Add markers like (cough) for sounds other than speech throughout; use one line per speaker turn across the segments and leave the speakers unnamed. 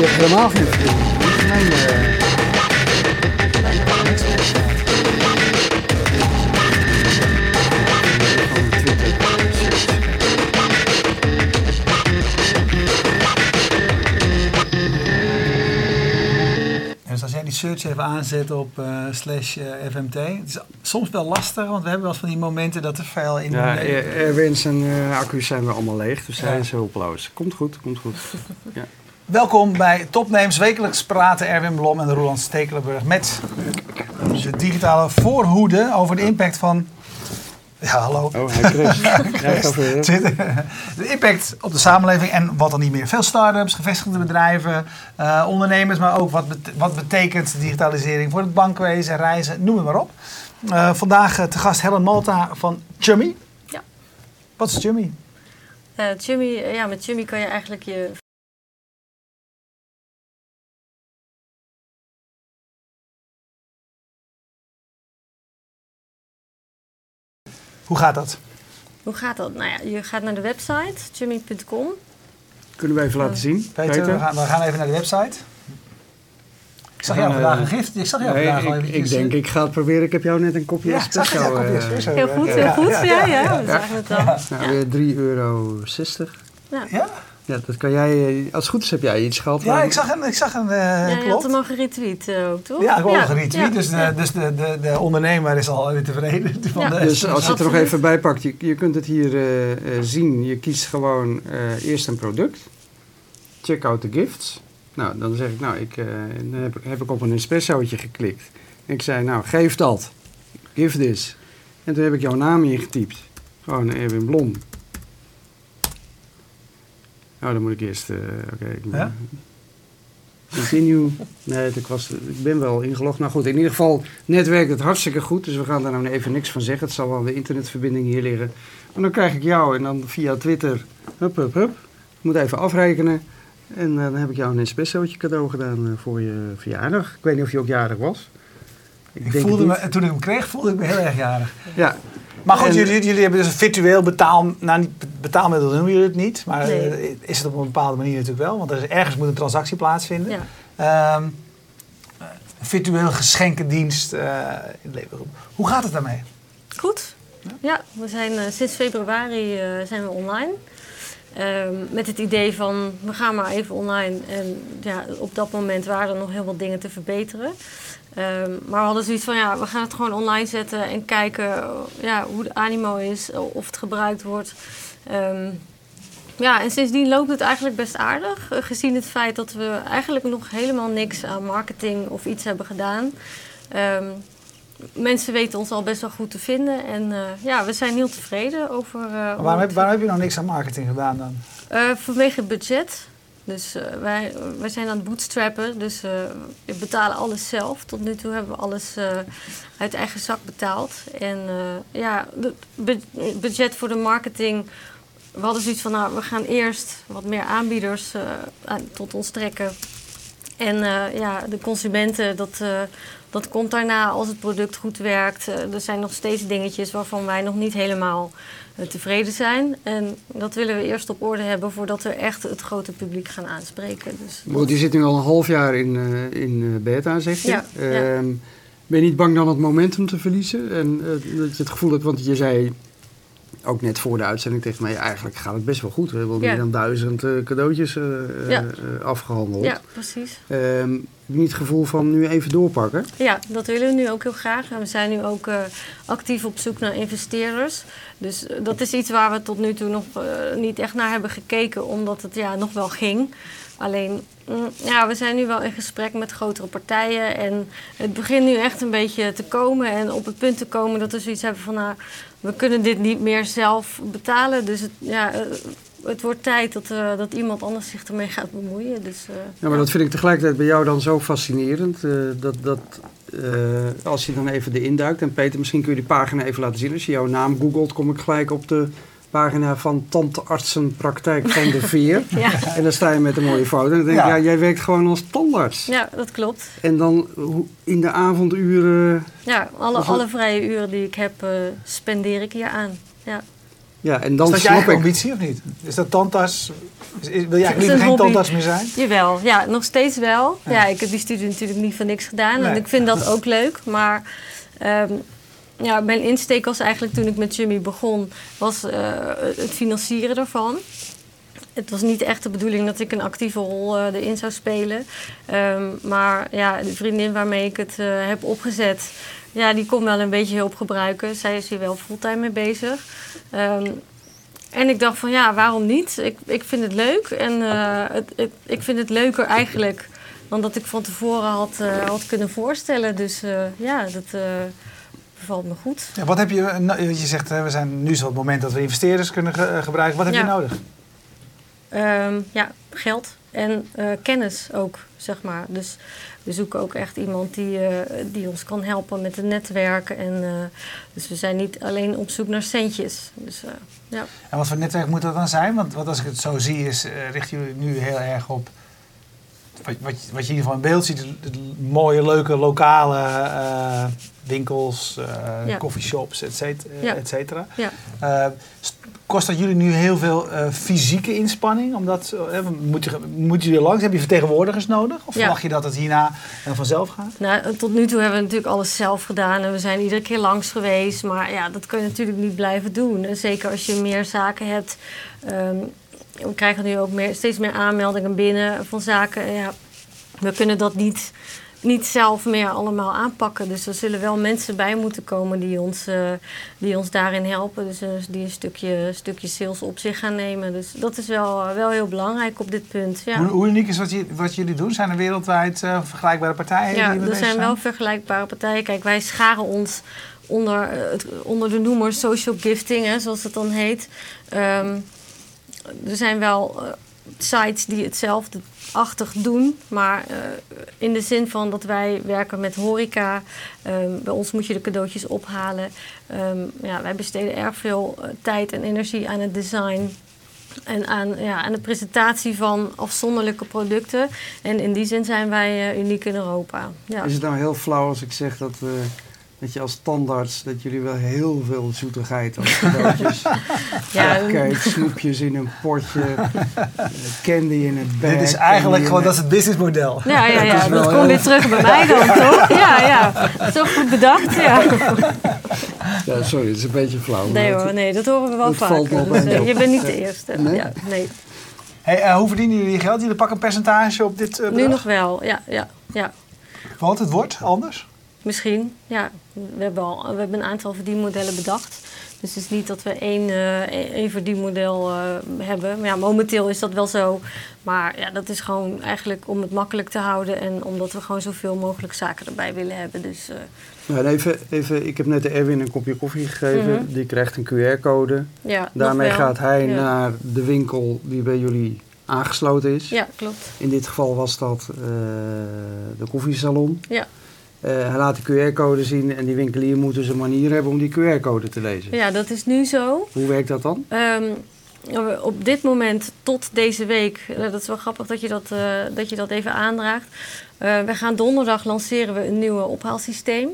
je hebt helemaal geen.
Dus als jij die search even aanzet op eh, slash eh, FMT, het is soms wel lastig, want we hebben wel eens van die momenten dat er veel in...
Ja,
eh,
Air- Airwinds en accu's zijn weer allemaal leeg, dus
Ja.
zijn ze hulpeloos. Komt goed, komt goed. (laughs)
Welkom bij Topnames, wekelijks praten Erwin Blom en Roland Stekelenburg met de digitale voorhoede over de impact van... Ja, hallo.
Oh, hij (laughs) Chris.
Twitter. De impact op de samenleving en wat dan niet meer. Veel start-ups, gevestigde bedrijven, eh, ondernemers, maar ook wat, bet- wat betekent digitalisering voor het bankwezen, reizen, noem het maar op. Eh, vandaag eh, te gast Helen Malta van Chummy.
Ja.
Wat is Chummy?
Eh, Chummy, ja, met Chummy kan je eigenlijk je
Hoe gaat dat?
Hoe gaat dat? Nou ja, je gaat naar de website chummy.com.
Kunnen we even laten zien?
Peter, we gaan, we gaan even naar de website. Ik zag jou vandaag
eh,
een gift. Ik zag jou
Nee,
vandaag al
ik,
eventjes,
ik denk,
eh,
ik ga het proberen. Ik heb jou net een kopje
Ja, ik zag
espresso.
ja, kopje
eh,
espresso.
Heel goed,
ja,
heel
ja,
goed.
ja,
Ja,
ja.
ja, we zagen het al.
Nou, weer 3,60 euro.
Ja?
Ja, dat kan jij, eh, als het goed is heb jij iets gehad.
Ja, ik zag een, ik zag een eh,
Ja, je had
klopt.
hem al geretweet eh, ook, toch?
Ja, ik heb al geretweet,
ja.
dus, de, dus de, de, de ondernemer is al weer tevreden. Van
Ja.
de,
Dus als je het er nog even bij pakt, je, je kunt het hier eh, eh, zien. Je kiest gewoon eh, eerst een product. Check out the gifts. Nou, dan zeg ik, nou, ik, eh, dan heb, ik- heb ik op een espressootje geklikt. En ik zei, nou, geef dat. Give this. En toen heb ik jouw naam ingetypt. Gewoon Erwin Blom. Nou, dan moet ik eerst, eh, oké. moet-
Ja?
Continue. Nee, ik, was, ik ben wel ingelogd. Nou goed, in ieder geval, net werkt het hartstikke goed. Dus we gaan daar nou even niks van zeggen. Het zal wel aan de internetverbinding hier liggen. Maar dan krijg ik jou en dan via Twitter, hup, hup, hup. Ik moet even afrekenen. En eh, dan heb ik jou een espressootje cadeau gedaan eh, voor je verjaardag. Ik weet niet of je ook jarig was.
Ik
denk
voelde me, toen ik hem kreeg, voelde ik me heel erg jarig.
Ja,
Maar goed,
En-
jullie, jullie hebben dus een virtueel betaal, nou, niet, betaalmiddel noemen jullie het niet. Maar
Nee.
eh, is het op een bepaalde manier natuurlijk wel. Want er is, ergens moet een transactie plaatsvinden.
Ja.
Ehm, een virtueel geschenkendienst eh, in het leven. Hoe gaat het daarmee?
Goed. Ja, we zijn eh, sinds februari zijn we online. Ehm, met het idee van, we gaan maar even online. En ja, op dat moment waren er nog heel wat dingen te verbeteren. Ehm, maar we hadden zoiets van, ja, we gaan het gewoon online zetten en kijken ja, hoe de animo is, of het gebruikt wordt. Ehm, ja, en sindsdien loopt het eigenlijk best aardig. eh, gezien het feit dat we eigenlijk nog helemaal niks aan marketing of iets hebben gedaan. Mensen weten ons al best wel goed te vinden. En eh, ja, we zijn heel tevreden over. hoe
Waarom heb, waarom heb je nog niks aan marketing gedaan dan?
eh, vanwege het budget. Dus wij, wij zijn aan het bootstrappen. Dus we betalen alles zelf. Tot nu toe hebben we alles uit eigen zak betaald. En ja, bu- budget voor de marketing. We hadden zoiets van, nou, we gaan eerst wat meer aanbieders aan- tot ons trekken. En eh, ja, de consumenten, dat, eh, dat komt daarna als het product goed werkt. Eh, er zijn nog steeds dingetjes waarvan wij nog niet helemaal tevreden zijn. En dat willen we eerst op orde hebben voordat we echt het grote publiek gaan aanspreken. Dus
je zit nu al een half jaar in, in beta, zeg je.
Ja, ja.
Ehm, Ben je niet bang dan het momentum te verliezen? En dat je het gevoel hebt, want je zei ook net voor de uitzending tegen mij, eigenlijk gaat het best wel goed. We hebben al meer dan duizend eh, cadeautjes eh, eh, eh, afgehandeld.
ja, precies.
Ehm, niet het gevoel van nu even doorpakken?
Ja, dat willen we nu ook heel graag. En we zijn nu ook eh, actief op zoek naar investeerders. Dus eh, dat is iets waar we tot nu toe nog eh, niet echt naar hebben gekeken, omdat het ja, nog wel ging. Alleen, mm, ja, we zijn nu wel in gesprek met grotere partijen. En het begint nu echt een beetje te komen. En op het punt te komen dat we zoiets hebben van, nou, we kunnen dit niet meer zelf betalen. Dus het, ja, het wordt tijd dat, eh, dat iemand anders zich ermee gaat bemoeien. Dus, eh,
Ja, maar dat vind ik tegelijkertijd bij jou dan zo fascinerend. eh, dat, dat eh, als je dan even erin duikt. En Peter, misschien kun je die pagina even laten zien. Als je jouw naam googelt, kom ik gelijk op de pagina van Tandartsenpraktijk van de Veer. (laughs)
ja.
En dan sta je met een mooie foto. En dan denk ik,
Ja.
ja, jij werkt gewoon als tandarts.
ja, dat klopt.
En dan hoe- in de avonduren.
Ja, alle, alle vrije uren die ik heb, eh, spendeer ik hier aan. Ja.
Ja, en dan
is dat je eigen
ik.
ambitie of niet? Is dat tandarts is- wil je eigenlijk liever
een
geen
hobby.
tandarts meer zijn?
Jawel, ja, nog steeds wel.
Ja.
Ja, ik heb die studie natuurlijk niet voor niks gedaan.
Nee.
En ik vind dat ook leuk. Maar ehm, ja, mijn insteek was eigenlijk toen ik met Jimmy begon... was eh, het financieren ervan. Het was niet echt de bedoeling dat ik een actieve rol eh, erin zou spelen. Ehm, maar ja, de vriendin waarmee ik het eh, heb opgezet... Ja, die kon wel een beetje hulp gebruiken. Zij is hier wel fulltime mee bezig. Ehm, en ik dacht van ja, waarom niet? Ik, ik vind het leuk. En eh, het, het- ik vind het leuker eigenlijk dan dat ik van tevoren had, eh, had kunnen voorstellen. Dus eh, ja, dat bevalt me goed.
Ja, wat heb je, eh, no- je zegt, we zijn nu is het moment dat we investeerders kunnen ge- gebruiken. Wat heb je nodig?
Ehm, ja, geld en kennis ook, zeg maar. Dus we zoeken ook echt iemand die, eh, die ons kan helpen met het netwerken. En, eh, dus we zijn niet alleen op zoek naar centjes. Dus eh, ja.
En wat voor netwerk moet dat dan zijn? Want, want als ik het zo zie, is, richten jullie nu heel erg op. Wat, wat, je- wat je in ieder geval in beeld ziet, mooie, leuke lokale eh, winkels, eh
Ja.
coffeeshops, et cetera.
Ja.
et cetera.
Ja.
Eh, st- kost dat jullie nu heel veel eh, fysieke inspanning? Omdat, eh, moet je, moeten jullie langs? Heb je vertegenwoordigers nodig? Of verwacht je dat het hierna eh, vanzelf gaat?
Nou, tot nu toe hebben we natuurlijk alles zelf gedaan en we zijn iedere keer langs geweest. Maar ja, dat kun je natuurlijk niet blijven doen. En zeker als je meer zaken hebt. Ehm, we krijgen nu ook meer, steeds meer aanmeldingen binnen van zaken. Ja, we kunnen dat niet, niet zelf meer allemaal aanpakken. Dus er zullen wel mensen bij moeten komen die ons, eh, die ons daarin helpen. Dus eh, die een stukje, stukje sales op zich gaan nemen. Dus dat is wel, wel heel belangrijk op dit punt. Ja.
Hoe, hoe uniek is wat, je, wat jullie doen? Zijn er wereldwijd eh, vergelijkbare partijen?
Ja,
die
er zijn wel vergelijkbare partijen. Kijk, wij scharen ons onder, eh, onder de noemer social gifting, hè, zoals het dan heet. Ehm, er zijn wel eh, sites die hetzelfde achtig doen, maar eh, in de zin van dat wij werken met horeca. Ehm, bij ons moet je de cadeautjes ophalen. Ehm, ja, wij besteden erg veel eh, tijd en energie aan het design en aan, ja, aan de presentatie van afzonderlijke producten. En in die zin zijn wij uniek in Europa. Ja.
Is het nou heel flauw als ik zeg dat, we, dat je als tandarts, dat jullie wel heel veel zoetigheid als (laughs) cadeautjes,
Ja,
kijk, snoepjes in een potje, candy in een bag.
Dit is eigenlijk gewoon, dat is het businessmodel.
ja, ja, ja. dat komt weer terug bij mij dan, (laughs) toch? Ja, ja. Zo goed bedacht, ja.
Ja, sorry, het is een beetje flauw.
Nee hoor, nee, dat horen we wel vaker.
bij
Dus, eh, je bent niet de eerste.
Nee?
Ja, nee.
Hey, eh, hoe verdienen jullie je geld? Jullie pakken een percentage op dit eh,
Nu nog wel, ja, ja, ja.
Want het wordt anders?
Misschien, ja. We hebben, al, we hebben een aantal verdienmodellen bedacht. Dus het is niet dat we één, eh, één verdienmodel eh, hebben. Maar ja, momenteel is dat wel zo. Maar ja, dat is gewoon eigenlijk om het makkelijk te houden. En omdat we gewoon zoveel mogelijk zaken erbij willen hebben. Dus
Nou, en even, even, ik heb net de Erwin een kopje koffie gegeven.
Mhm.
Die krijgt een QR-code.
ja,
Daarmee gaat hij
Ja.
naar de winkel die bij jullie aangesloten is.
Ja, klopt.
In dit geval was dat de koffiesalon.
Ja.
Eh, hij laat de QR-code zien en die winkelier moet dus een manier hebben om die QR-code te lezen.
Ja, dat is nu zo.
Hoe werkt dat dan?
Ehm, op dit moment, tot deze week, eh, dat is wel grappig dat je dat, eh, dat, je dat even aandraagt. We gaan donderdag lanceren we een nieuw ophaalsysteem.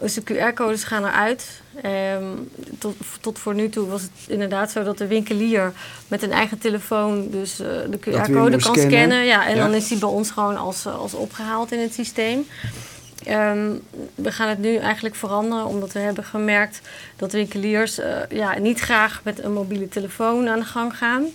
Dus de QR-codes gaan eruit. Ehm, tot, tot voor nu toe was het inderdaad zo dat de winkelier met een eigen telefoon dus de QR-code kan
scannen.
scannen. Ja, en
Ja.
dan is die bij ons gewoon als, als opgehaald in het systeem. Ehm, we gaan het nu eigenlijk veranderen, omdat we hebben gemerkt dat winkeliers eh, ja, niet graag met een mobiele telefoon aan de gang gaan.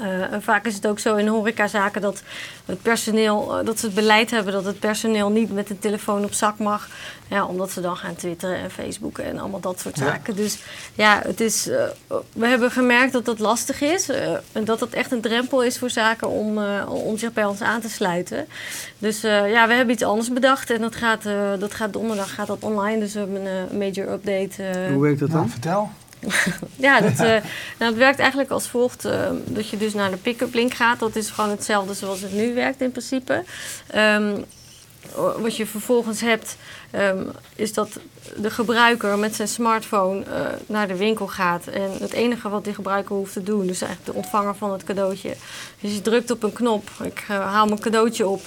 Eh, en vaak is het ook zo in horecazaken dat het personeel, eh, dat ze het beleid hebben dat het personeel niet met een telefoon op zak mag. Ja, omdat ze dan gaan twitteren en facebooken en allemaal dat soort
Ja.
zaken. Dus ja, het is, eh, we hebben gemerkt dat dat lastig is. eh, en dat het echt een drempel is voor zaken om, eh, om zich bij ons aan te sluiten. Dus eh, ja, we hebben iets anders bedacht. En dat gaat, eh, dat gaat donderdag gaat dat online. Dus we hebben een major update.
Hoe werkt dat dan?
vertel. (laughs)
ja, dat, eh, nou, het werkt eigenlijk als volgt. eh, dat je dus naar de pick-up link gaat. Dat is gewoon hetzelfde zoals het nu werkt in principe. Ehm, wat je vervolgens hebt, ehm, is dat de gebruiker met zijn smartphone eh, naar de winkel gaat. En het enige wat die gebruiker hoeft te doen, dus eigenlijk de ontvanger van het cadeautje, is je drukt op een knop. Ik haal mijn cadeautje op.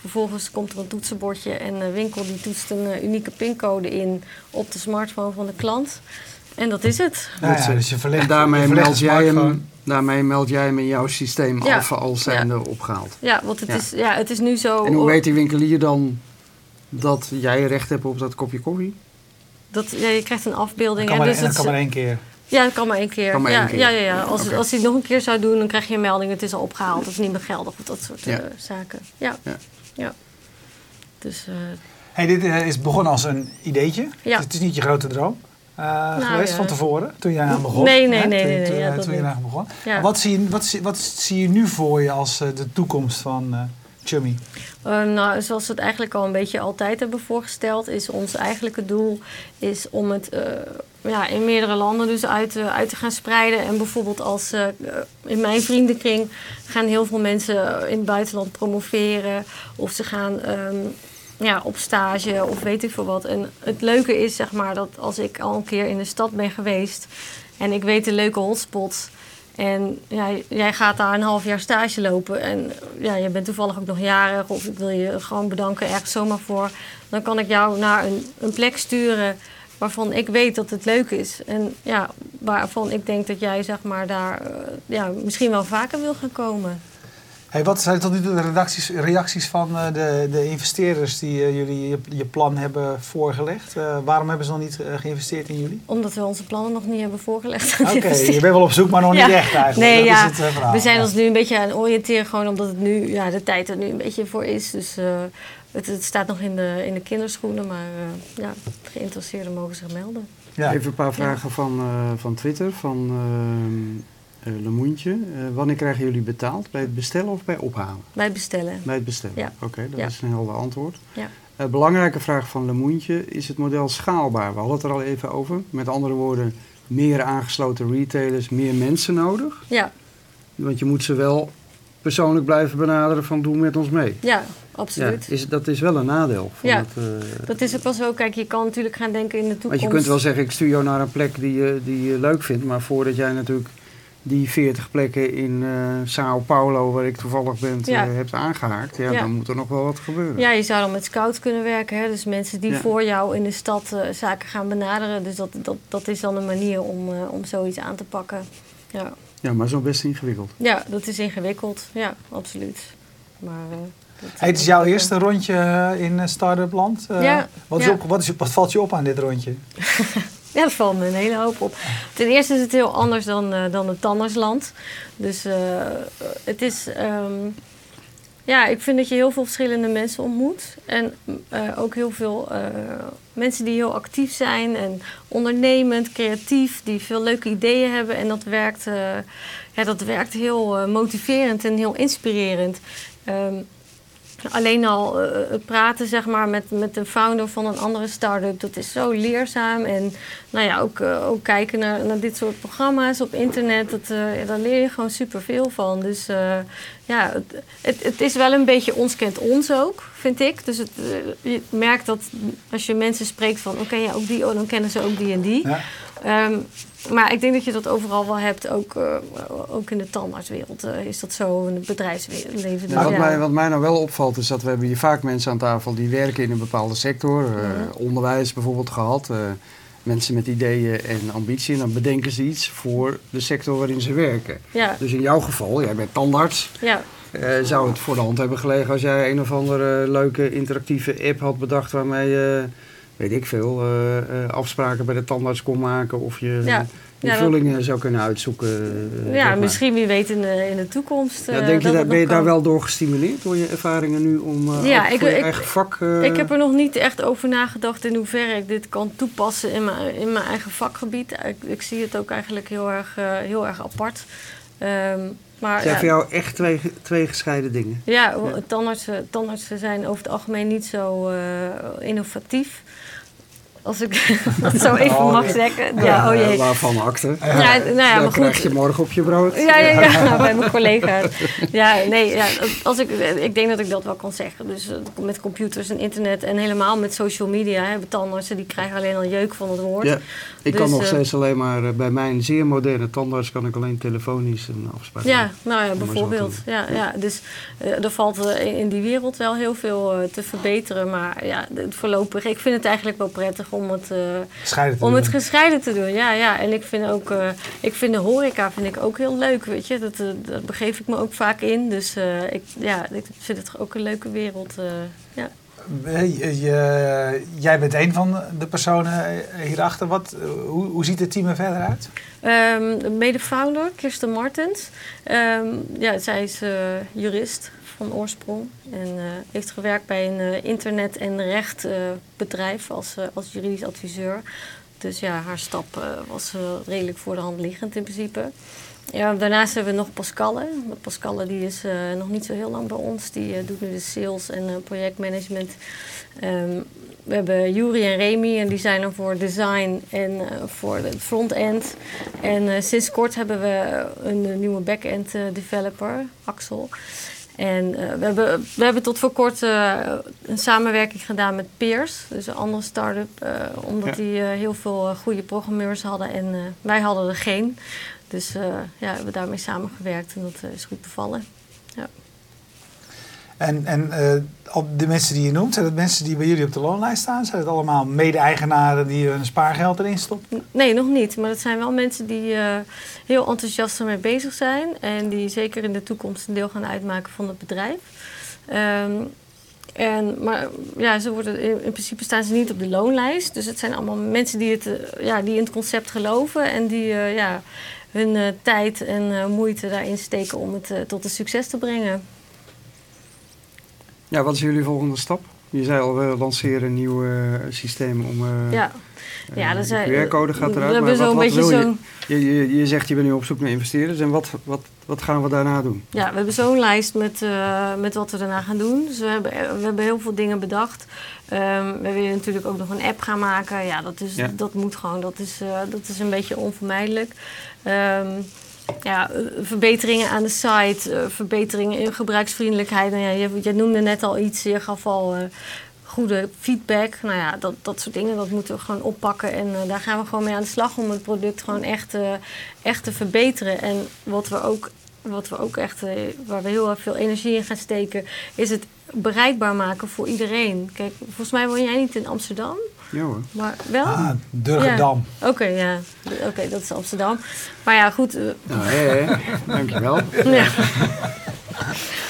Vervolgens komt er een toetsenbordje en de winkel die toetst een unieke pincode in op de smartphone van de klant. En dat is het.
Nou ja,
Dat
dus je verlegt,
En daarmee
je verlegt
meld, jij hem, daarmee meld jij hem in jouw systeem
Ja.
alfa als zijnde opgehaald.
Ja, want het,
Ja.
Is, ja, het is nu zo...
En hoe weet die winkelier dan dat jij recht hebt op dat kopje koffie?
Dat, ja, je krijgt een
Dat
afbeelding.
kan
hè,
maar,
dus
en dat
het-
kan maar één keer.
Ja, dat kan maar één keer.
Kan maar
ja,
één keer.
ja, ja, ja. Als, als hij het nog een keer zou doen, dan krijg je een melding. Het is al opgehaald, het is niet meer geldig. Of dat soort
Ja.
eh, zaken. Ja.
Ja.
ja. Dus eh,
Hey, dit eh, is begonnen als een ideetje.
Ja.
Het is niet je grote droom eh, geweest
Nou ja.
van tevoren, toen je aan begon.
Nee, nee,
hè?
nee,
Toen,
nee, nee,
toen,
ja, dat
toen je
niet.
eraan begon. Wat, zie je, wat, zie, wat zie je nu voor je als eh, de toekomst van eh Chummy?
Nou, zoals we het eigenlijk al een beetje altijd hebben voorgesteld, is ons eigenlijke doel is om het ja, in meerdere landen dus uit, uit te gaan spreiden. En bijvoorbeeld als in mijn vriendenkring gaan heel veel mensen in het buitenland promoveren of ze gaan ehm, ja, op stage of weet ik veel wat. En het leuke is zeg maar dat als ik al een keer in de stad ben geweest en ik weet de leuke hotspots. En jij gaat daar een half jaar stage lopen en ja, je bent toevallig ook nog jarig of ik wil je gewoon bedanken ergens zomaar voor. Dan kan ik jou naar een, een plek sturen waarvan ik weet dat het leuk is. En ja, waarvan ik denk dat jij zeg maar daar eh, ja, misschien wel vaker wil gaan komen.
Hey, wat zijn tot nu toe de redacties, reacties van eh, de, de investeerders die eh, jullie je, je plan hebben voorgelegd? Eh, waarom hebben ze nog niet eh, geïnvesteerd in jullie?
Omdat we onze plannen nog niet hebben voorgelegd.
Oké, (laughs) je
investeerders.
bent wel op zoek, maar nog
Ja.
niet echt eigenlijk.
Nee,
dat
ja.
is het eh, verhaal.
We zijn
Ja.
ons nu een beetje aan het oriënteren, gewoon omdat het nu, ja, de tijd er nu een beetje voor is. Dus eh, het, het staat nog in de, in de kinderschoenen, maar eh, ja, geïnteresseerden mogen zich melden.
Ja.
Even een paar vragen van, eh, van Twitter, van ehm eh, Lemoentje. Eh, wanneer krijgen jullie betaald? Bij het bestellen of bij ophalen?
Wij bestellen.
Bij het bestellen.
Ja.
Oké, dat
Ja.
is een helder antwoord.
Ja.
Eh, belangrijke vraag van Lemoentje. Is het model schaalbaar? We hadden het er al even over. Met andere woorden, meer aangesloten retailers, meer mensen nodig.
Ja,
Want je moet ze wel persoonlijk blijven benaderen van doe met ons mee.
ja,
Ja,
absoluut.
is, dat is wel een nadeel. Van
Ja.
het, eh,
Dat is ook wel zo. Kijk, je kan natuurlijk gaan denken in de toekomst.
Want je kunt wel zeggen, ik stuur jou naar een plek die je, die je leuk vindt. Maar voordat jij natuurlijk die 40 plekken in eh Sao Paulo, waar ik toevallig ben,
Ja.
eh, hebt aangehaakt. Ja,
Ja.
dan moet er nog wel wat gebeuren.
Ja, je zou dan met scouts kunnen werken. Hè? Dus mensen die
Ja.
voor jou in de stad eh, zaken gaan benaderen. Dus dat, dat, dat is dan een manier om, eh, om zoiets aan te pakken. Ja.
Ja, maar zo best ingewikkeld.
ja, dat is ingewikkeld. Ja, absoluut. Maar, eh,
Hey, het is jouw eerste rondje in Startup Land. Eh,
Ja,
wat, is
ja.
op, wat, is, wat valt je op aan dit rondje? (laughs)
Ja, dat valt me een hele hoop op. Ten eerste is het heel anders dan, eh, dan het tandartsland. Dus eh, het is... ehm, ja, ik vind dat je heel veel verschillende mensen ontmoet. En eh, ook heel veel mensen die heel actief zijn en ondernemend, creatief, die veel leuke ideeën hebben. En dat werkt, ja, dat werkt heel motiverend en heel inspirerend. Ehm, Alleen al eh, het praten zeg maar, met, met de founder van een andere start-up, dat is zo leerzaam. En nou ja, ook, eh, ook kijken naar, naar dit soort programma's op internet, dat, eh, daar leer je gewoon superveel van. Dus eh, ja, het, het, het is wel een beetje ons kent ons ook, vind ik. Dus het, eh, je merkt dat als je mensen spreekt van, oké, ja, ook die, oh, dan kennen ze ook die en die. Ehm, maar ik denk dat je dat overal wel hebt, ook, eh, ook in de tandartswereld eh, is dat zo, in het bedrijfsleven. Dus
wat,
ja.
mij, wat mij nou wel opvalt is dat we hebben hier vaak mensen aan tafel die werken in een bepaalde sector. eh,
Mhm.
Onderwijs bijvoorbeeld gehad. eh, mensen met ideeën en ambitie. En dan bedenken ze iets voor de sector waarin ze werken.
ja,
Dus in jouw geval, jij bent tandarts.
ja.
zou het voor de hand hebben gelegen als jij een of andere leuke interactieve app had bedacht waarmee je, weet ik veel, eh, eh, afspraken bij de tandarts kon maken of je
Ja.
vullingen zou kunnen uitzoeken. eh,
Ja, misschien wie weet in de, in de toekomst.
Ja,
eh,
denk je
dat
ben je daar wel door gestimuleerd door je ervaringen nu om eh,
Ja, ik- ik-
eigen vak... eh,
Ik heb er nog niet echt over nagedacht in hoeverre ik dit kan toepassen in mijn, in mijn eigen vakgebied. Ik, ik zie het ook eigenlijk heel erg, eh, heel erg apart. Ehm, maar
zijn
ja,
voor jou echt twee, twee gescheiden dingen.
ja,
Ja.
Tandartsen, tandartsen zijn over het algemeen niet zo eh, innovatief. Als ik (laughs) dat zo even
Oh,
mag zeggen. Ja, oh jee.
waarvan akte.
Ja, nou ja,
Dan
maar
krijg
goed.
je morgen op je brood.
Ja, ja, ja, (laughs) bij mijn collega's. Ja, nee, ja, als ik, ik denk dat ik dat wel kan zeggen. Dus eh, met computers en internet en helemaal met social media hebben tandartsen, die krijgen alleen al jeuk van het woord.
Ik kan
Dus,
nog
eh,
steeds alleen maar, eh, bij mijn zeer moderne tandarts kan ik alleen telefonisch een afspraak
Ja, nou ja, bijvoorbeeld. Ja, ja, dus eh, er valt in die wereld wel heel veel te verbeteren. Maar ja, voorlopig, ik vind het eigenlijk wel prettig om het, eh,
Scheiden te
om
doen.
het gescheiden te doen. Ja, ja. En ik vind ook, eh, ik vind de horeca vind ik ook heel leuk, weet je. Dat, daar begeef ik me ook vaak in. Dus eh, ik, ja, ik vind het ook een leuke wereld. eh, ja.
Eh, jij bent een van de personen hierachter. Wat, eh, hoe, hoe ziet het team er verder uit?
Ehm, de mede-founder, Kirsten Martens. Ehm, ja, zij is eh, jurist van oorsprong. En heeft gewerkt bij een internet- en rechtbedrijf als, als juridisch adviseur. Dus ja, haar stap eh, was eh, redelijk voor de hand liggend in principe. Ja, daarnaast hebben we nog Pascalle. Pascalle die is eh, nog niet zo heel lang bij ons. Die doet nu de sales en projectmanagement. Ehm, we hebben Juri en Remy en die zijn er voor design en voor de front-end. En sinds kort hebben we een nieuwe back-end developer, Axel. En eh, we, hebben, we hebben tot voor kort eh, een samenwerking gedaan met Peers, dus een andere start-up, eh, omdat
Ja.
die heel veel goede programmeurs hadden en wij hadden er geen. Dus ja, we hebben daarmee samengewerkt en dat is goed bevallen.
En, en eh, op de mensen die je noemt, zijn dat mensen die bij jullie op de loonlijst staan? Zijn het allemaal mede-eigenaren die hun spaargeld erin stoppen?
Nee, nog niet. Maar het zijn wel mensen die eh, heel enthousiast ermee bezig zijn. En die zeker in de toekomst een deel gaan uitmaken van het bedrijf. Ehm, en, maar ja, ze worden, in, in principe staan ze niet op de loonlijst. Dus het zijn allemaal mensen die, het, eh, ja, die in het concept geloven. En die ja, hun tijd en moeite daarin steken om het tot een succes te brengen.
Ja, wat is jullie volgende stap? Je zei al, we lanceren een nieuw systeem om... eh,
ja.
eh,
Ja, dat
de
zijn-
QR-code gaat
we
eruit.
hebben
Maar wat,
zo'n
wat
beetje
wil je?
zo'n-
Je, je? Je zegt je bent nu op zoek naar investeerders. En wat, wat, wat gaan we daarna doen?
Ja, we hebben zo'n lijst met, eh, met wat we daarna gaan doen. Dus we hebben, we hebben heel veel dingen bedacht. Ehm, we willen natuurlijk ook nog een app gaan maken. Ja, dat, is,
Ja.
dat moet gewoon. Dat is, dat is een beetje onvermijdelijk. Ehm, ja, eh, verbeteringen aan de site, eh, verbeteringen in gebruiksvriendelijkheid. Nou ja, je, je noemde net al iets, je gaf al eh, goede feedback. Nou ja, dat, dat soort dingen, dat moeten we gewoon oppakken. En daar gaan we gewoon mee aan de slag om het product gewoon echt, eh, echt te verbeteren. En wat we ook, wat we ook echt, eh, waar we heel erg veel energie in gaan steken, is het bereikbaar maken voor iedereen. Kijk, volgens mij woon jij niet in Amsterdam,
Ja hoor.
maar wel?
Ah, Durgedam.
Oké, ja. Oké, dat is Amsterdam. Maar ja, goed.
Nou, hé, hé. Dankjewel. (laughs)
ja.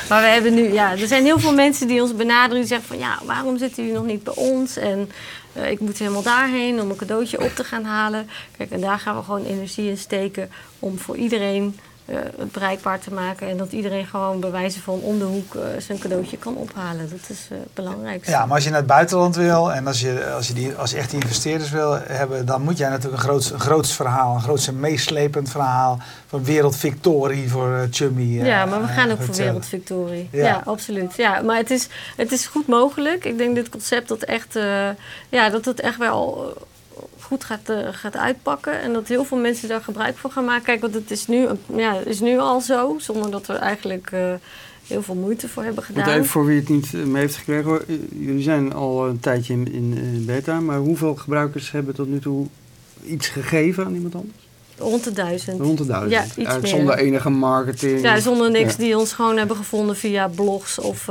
Maar we hebben nu, ja, er zijn heel veel mensen die ons benaderen die zeggen van ja, waarom zitten jullie nog niet bij ons? En eh, ik moet helemaal daarheen om een cadeautje op te gaan halen. Kijk, en daar gaan we gewoon energie in steken om voor iedereen eh, het bereikbaar te maken. En dat iedereen gewoon bij wijze van om de hoek eh, zijn cadeautje kan ophalen. Dat is eh, het belangrijkste.
Ja, maar als je naar het buitenland wil en als je, als je, die, als echt die investeerders wil hebben, dan moet jij natuurlijk een groots, een groots verhaal, een groots en meeslepend verhaal van wereldvictorie voor uh, Chummy.
Ja, maar we gaan ook voor wereldvictorie.
Ja.
Ja. absoluut. Ja, maar het is, het is goed mogelijk. Ik denk dit concept dat echt, ja, dat het echt wel goed gaat, eh, gaat uitpakken. En dat heel veel mensen daar gebruik van gaan maken. Kijk, want het is nu, ja, is nu al zo, zonder dat we eigenlijk eh, heel veel moeite voor hebben
Want
gedaan.
even voor wie het niet eh, mee heeft gekregen. hoor. Jullie zijn al een tijdje in, in, beta. Maar hoeveel gebruikers hebben tot nu toe iets gegeven aan iemand anders?
Rond de duizend.
Rond de duizend.
Ja, iets meer.
Zonder enige marketing.
Ja, zonder niks
Ja.
die ons gewoon hebben gevonden via blogs of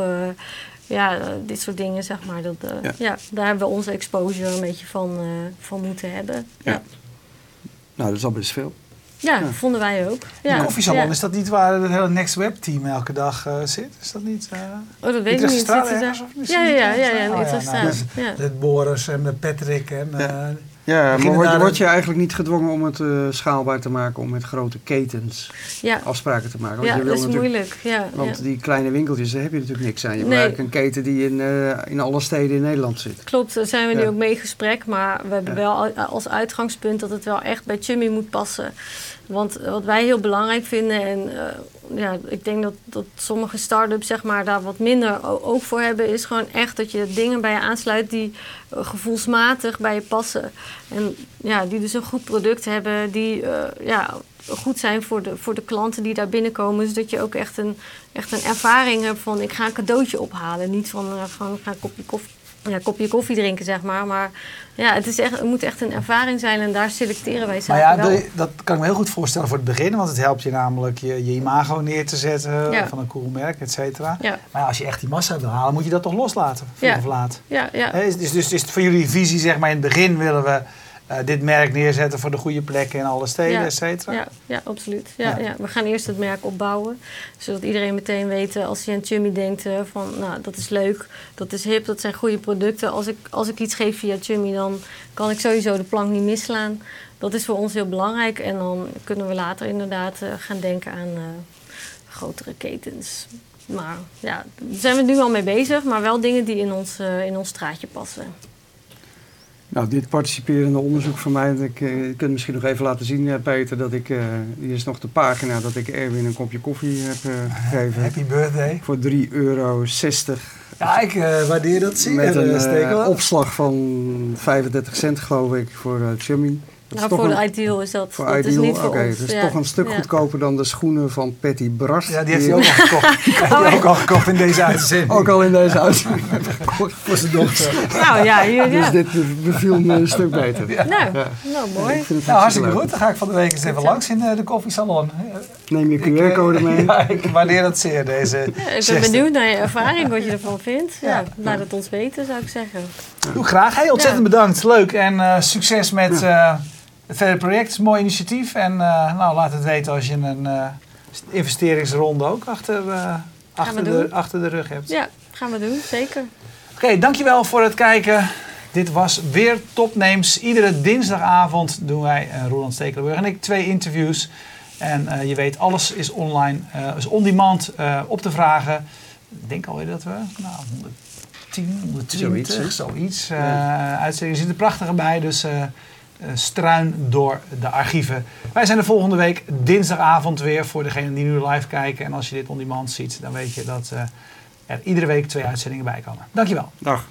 ja, eh, dit soort dingen, zeg maar. Dat, eh,
Ja.
ja. daar hebben we onze exposure een beetje van, eh, van moeten hebben.
Ja.
Ja,
Nou, dat is al best veel.
ja,
Ja.
vonden wij ook.
De
Ja.
koffiesalon,
Ja.
is dat niet waar het hele Next Web team elke dag eh, zit? Is dat niet? eh
Oh, dat weet ik niet. Zitten daar- Ja, ja, ja, ja, ja, de
Oh, ja, nou,
straat. Ja.
Met Boris en met Patrick en...
Ja. Ja, maar word, word je eigenlijk niet gedwongen om het eh, schaalbaar te maken, om met grote ketens
Ja,
afspraken te maken? Want
ja
je wil
dat is moeilijk. Ja,
Want
ja.
die kleine winkeltjes, daar heb je natuurlijk niks aan. Je
Nee.
eigenlijk een keten die in, eh, in alle steden in Nederland zit.
Klopt, daar zijn we nu ook mee in gesprek. Maar we hebben
Ja.
wel al- als uitgangspunt dat het wel echt bij Chummy moet passen. Want wat wij heel belangrijk vinden, en eh, ja, ik denk dat, dat sommige start-ups zeg maar, daar wat minder o- oog voor hebben, is gewoon echt dat je dingen bij je aansluit die eh, gevoelsmatig bij je passen. En ja, die dus een goed product hebben, die eh, ja, goed zijn voor de, voor de klanten die daar binnenkomen. Dus dat je ook echt een, echt een ervaring hebt van ik ga een cadeautje ophalen. Niet van, van ik ga een kopje koffie ja, kopje koffie drinken, zeg maar. Maar ja, het, is echt, het moet echt een ervaring zijn en daar selecteren wij
Maar
zaken
ja,
wel.
dat kan ik me heel goed voorstellen voor het begin. Want het helpt je namelijk je, je imago neer te zetten
Ja.
van een cool merk, et cetera.
Ja,
Maar ja, als je echt die massa wil halen, moet je dat toch loslaten, vroeg of laat.
ja, ja.
Dus, dus is het voor jullie visie, zeg maar, in het begin willen we eh, dit merk neerzetten voor de goede plekken in alle steden,
Ja.
et cetera?
Ja, ja, absoluut. Ja,
Ja.
We gaan eerst het merk opbouwen. Zodat iedereen meteen weet, eh, als hij aan Chummy denkt, eh, van nou, dat is leuk, dat is hip, dat zijn goede producten. Als ik, als ik iets geef via Chummy, dan kan ik sowieso de plank niet misslaan. Dat is voor ons heel belangrijk. En dan kunnen we later inderdaad gaan denken aan grotere ketens. Maar ja, daar zijn we nu al mee bezig, maar wel dingen die in ons, in ons straatje passen.
Nou, dit participerende onderzoek van mij, ik, eh, je kunt misschien nog even laten zien, eh, Peter, dat ik, eh, hier is nog de pagina dat ik Erwin een kopje koffie heb gegeven.
Happy birthday.
Voor 3,60 euro.
Ja, ik waardeer dat zeer.
Met een opslag van 35 cent, geloof ik, voor uh, Chummy. Dat
Nou,
is toch
voor
een,
de Ideal is dat,
voor
dat is
Ideal? Oké, dat is
Ja.
toch een stuk
Ja.
goedkoper dan de schoenen van Patty Bras.
Ja, die heeft hij ook al gekocht. (laughs) Die heeft hij ook al gekocht in deze uitzending.
ook al in deze uitzending (laughs)
voor zijn dochter.
Nou ja, hier, ja.
Dus dit beviel me een stuk beter.
Nou,
Ja.
nou mooi.
Ik vind het
Nou, hartstikke
leuk.
goed. Dan ga ik van de week eens even langs in eh, de koffiesalon.
Neem je
eh,
QR-code (laughs) mee.
Ja, ik waardeer dat zeer, deze
Ja, ik ben benieuwd naar je ervaring, wat je ervan vindt. Ja,
Ja.
laat het ons weten, zou ik zeggen.
Doe graag. Hey, ontzettend bedankt. Leuk. En eh, succes met eh, verder project. Het is een mooi initiatief. En eh, nou, laat het weten als je een eh, investeringsronde ook achter, eh, achter, de, achter de rug hebt.
Ja, gaan we doen, zeker.
Oké, dankjewel voor het kijken. Dit was weer Topnames. Iedere dinsdagavond doen wij, eh Roland Stekelenburg en ik, twee interviews. En eh, je weet, alles is online, eh, is on demand eh, op te vragen. Ik denk alweer dat we, nou, 110, 120,
Zoiets,
zoiets. eh uitzendingen zitten prachtig bij, dus struin door de archieven. Wij zijn de volgende week dinsdagavond weer voor degenen die nu live kijken. En als je dit on demand ziet, dan weet je dat eh, er iedere week twee uitzendingen bij komen. Dankjewel.
Dag.